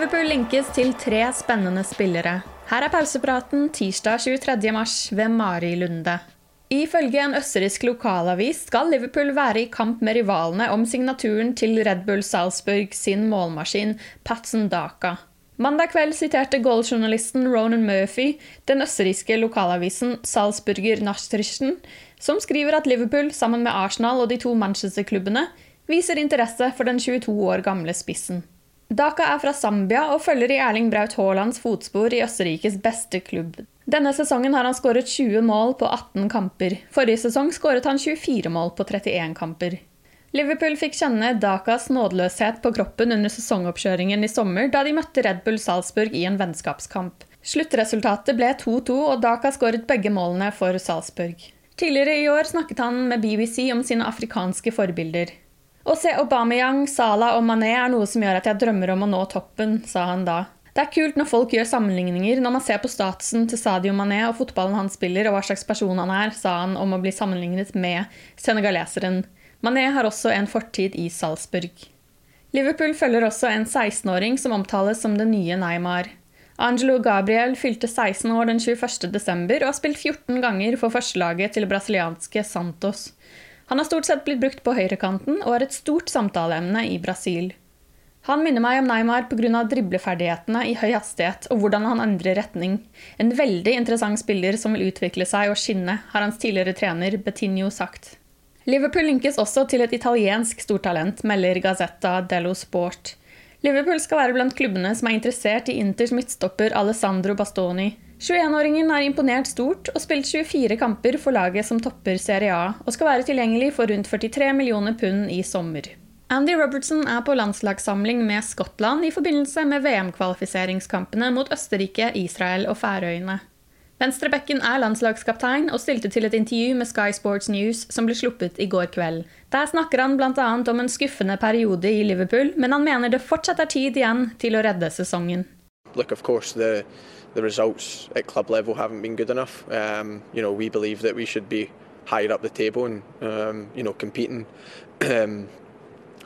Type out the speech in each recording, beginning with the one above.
Liverpool linkes til tre spennende spillere. Her er pausepraten tirsdag 23. mars ved Mari Lunde. Ifølge en østerriksk lokalavis skal Liverpool være i kamp med rivalene om signaturen til Red Bull Salzburg sin målmaskin Patson Daka. Mandag kveld siterte goaljournalisten Ronan Murphy den østerrikske lokalavisen Salzburger Nachrichten, som skriver at Liverpool, sammen med Arsenal og de to Manchester-klubbene, viser interesse for den 22 år gamle spissen. Daka er fra Zambia og følger i Erling Braut Haalands fotspor i Østerrikes beste klubb. Denne sesongen har han skåret 20 mål på 18 kamper. Forrige sesong skåret han 24 mål på 31 kamper. Liverpool fikk kjenne Dakas nådeløshet på kroppen under sesongoppkjøringen i sommer, da de møtte Red Bull Salzburg i en vennskapskamp. Sluttresultatet ble 2-2, og Daka skåret begge målene for Salzburg. Tidligere i år snakket han med BBC om sine afrikanske forbilder. Å se Aubameyang, Salah og Mané er noe som gjør at jeg drømmer om å nå toppen, sa han da. Det er kult når folk gjør sammenligninger når man ser på statusen til Sadio Mané og fotballen han spiller og hva slags person han er, sa han om å bli sammenlignet med senegaleseren. Mané har også en fortid i Salzburg. Liverpool følger også en 16-åring som omtales som den nye Neymar. Angelo Gabriel fylte 16 år den 21. desember og har spilt 14 ganger for førstelaget til brasilianske Santos. Han har stort sett blitt brukt på høyrekanten og er et stort samtaleemne i Brasil. Han minner meg om Neymar pga. dribleferdighetene i høy hastighet og hvordan han endrer retning. En veldig interessant spiller som vil utvikle seg og skinne, har hans tidligere trener Betinho sagt. Liverpool linkes også til et italiensk stortalent, melder Gazzetta dello Sport. Liverpool skal være blant klubbene som er interessert i Inters midtstopper Alessandro Bastoni. 21-åringen har imponert stort og spilt 24 kamper for laget som topper Serie A, og skal være tilgjengelig for rundt 43 millioner pund i sommer. Andy Robertson er på landslagssamling med Skottland i forbindelse med VM-kvalifiseringskampene mot Østerrike, Israel og Færøyene. Venstrebekken er landslagskaptein og stilte til et intervju med Sky Sports News som ble sluppet i går kveld. Der snakker han bl.a. om en skuffende periode i Liverpool, men han mener det fortsatt er tid igjen til å redde sesongen. Look, of the results at club level haven't been good enough. Um, you know, we believe that we should be higher up the table and um, you know competing, um,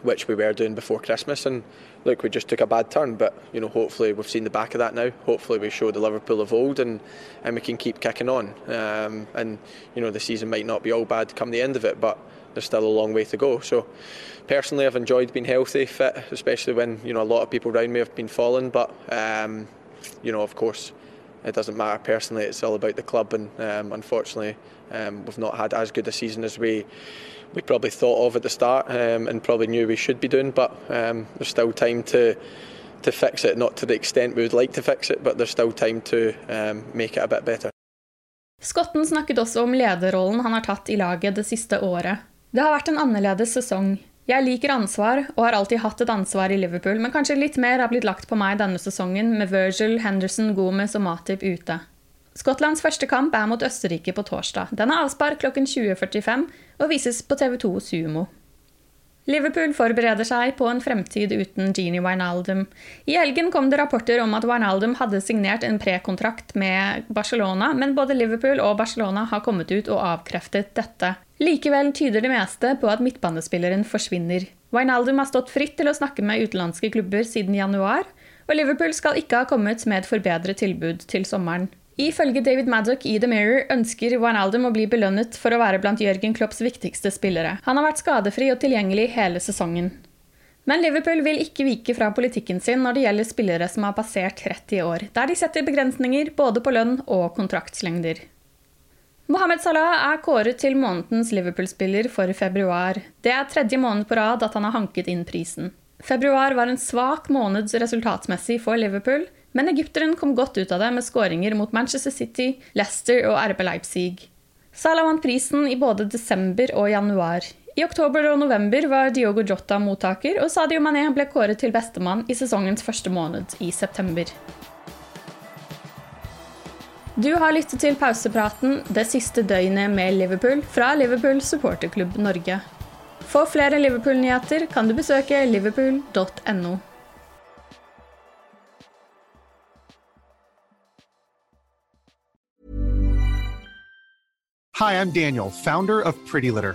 which we were doing before Christmas. And look, we just took a bad turn, but you know, hopefully we've seen the back of that now. Hopefully we show the Liverpool of old, and and we can keep kicking on. Um, and you know, the season might not be all bad come the end of it, but there's still a long way to go. So, personally, I've enjoyed being healthy, fit, especially when you know a lot of people around me have been falling. But um, you know, of course, it doesn't matter personally. It's all about the club, and um, unfortunately, um, we've not had as good a season as we we probably thought of at the start, um, and probably knew we should be doing. But um, there's still time to to fix it, not to the extent we would like to fix it, but there's still time to um, make it a bit better. Skotten snakket også om lederrollen han har tatt i laget det siste året. Det har vært en annerledes sesong. Jeg liker ansvar, og har alltid hatt et ansvar i Liverpool, men kanskje litt mer har blitt lagt på meg denne sesongen, med Virgil, Henderson, Gomez og Matip ute. Skottlands første kamp er mot Østerrike på torsdag. Den er avspark klokken 20.45 og vises på TV2 Sumo. Liverpool forbereder seg på en fremtid uten Genie Wijnaldum. I helgen kom det rapporter om at Wijnaldum hadde signert en prekontrakt med Barcelona, men både Liverpool og Barcelona har kommet ut og avkreftet dette. Likevel tyder det meste på at midtbanespilleren forsvinner. Wijnaldum har stått fritt til å snakke med utenlandske klubber siden januar, og Liverpool skal ikke ha kommet med et forbedret tilbud til sommeren. Ifølge David Maddock i The Mirror ønsker Wijnaldum å bli belønnet for å være blant Jørgen Klopps viktigste spillere. Han har vært skadefri og tilgjengelig hele sesongen. Men Liverpool vil ikke vike fra politikken sin når det gjelder spillere som har passert 30 år, der de setter begrensninger både på lønn og kontraktslengder. Mohammed Salah er kåret til månedens Liverpool-spiller for februar. Det er tredje måned på rad at han har hanket inn prisen. Februar var en svak måned resultatsmessig for Liverpool, men egypteren kom godt ut av det med skåringer mot Manchester City, Leicester og RB Leipzig. Salah vant prisen i både desember og januar. I oktober og november var Diogo Jota mottaker, og Sadio Mané ble kåret til bestemann i sesongens første måned, i september. Du har lyttet til pausepraten det siste døgnet med Liverpool fra Liverpool supporterklubb Norge. For flere Liverpool-nyheter kan du besøke liverpool.no. Hi, I'm Daniel, founder of Pretty Litter.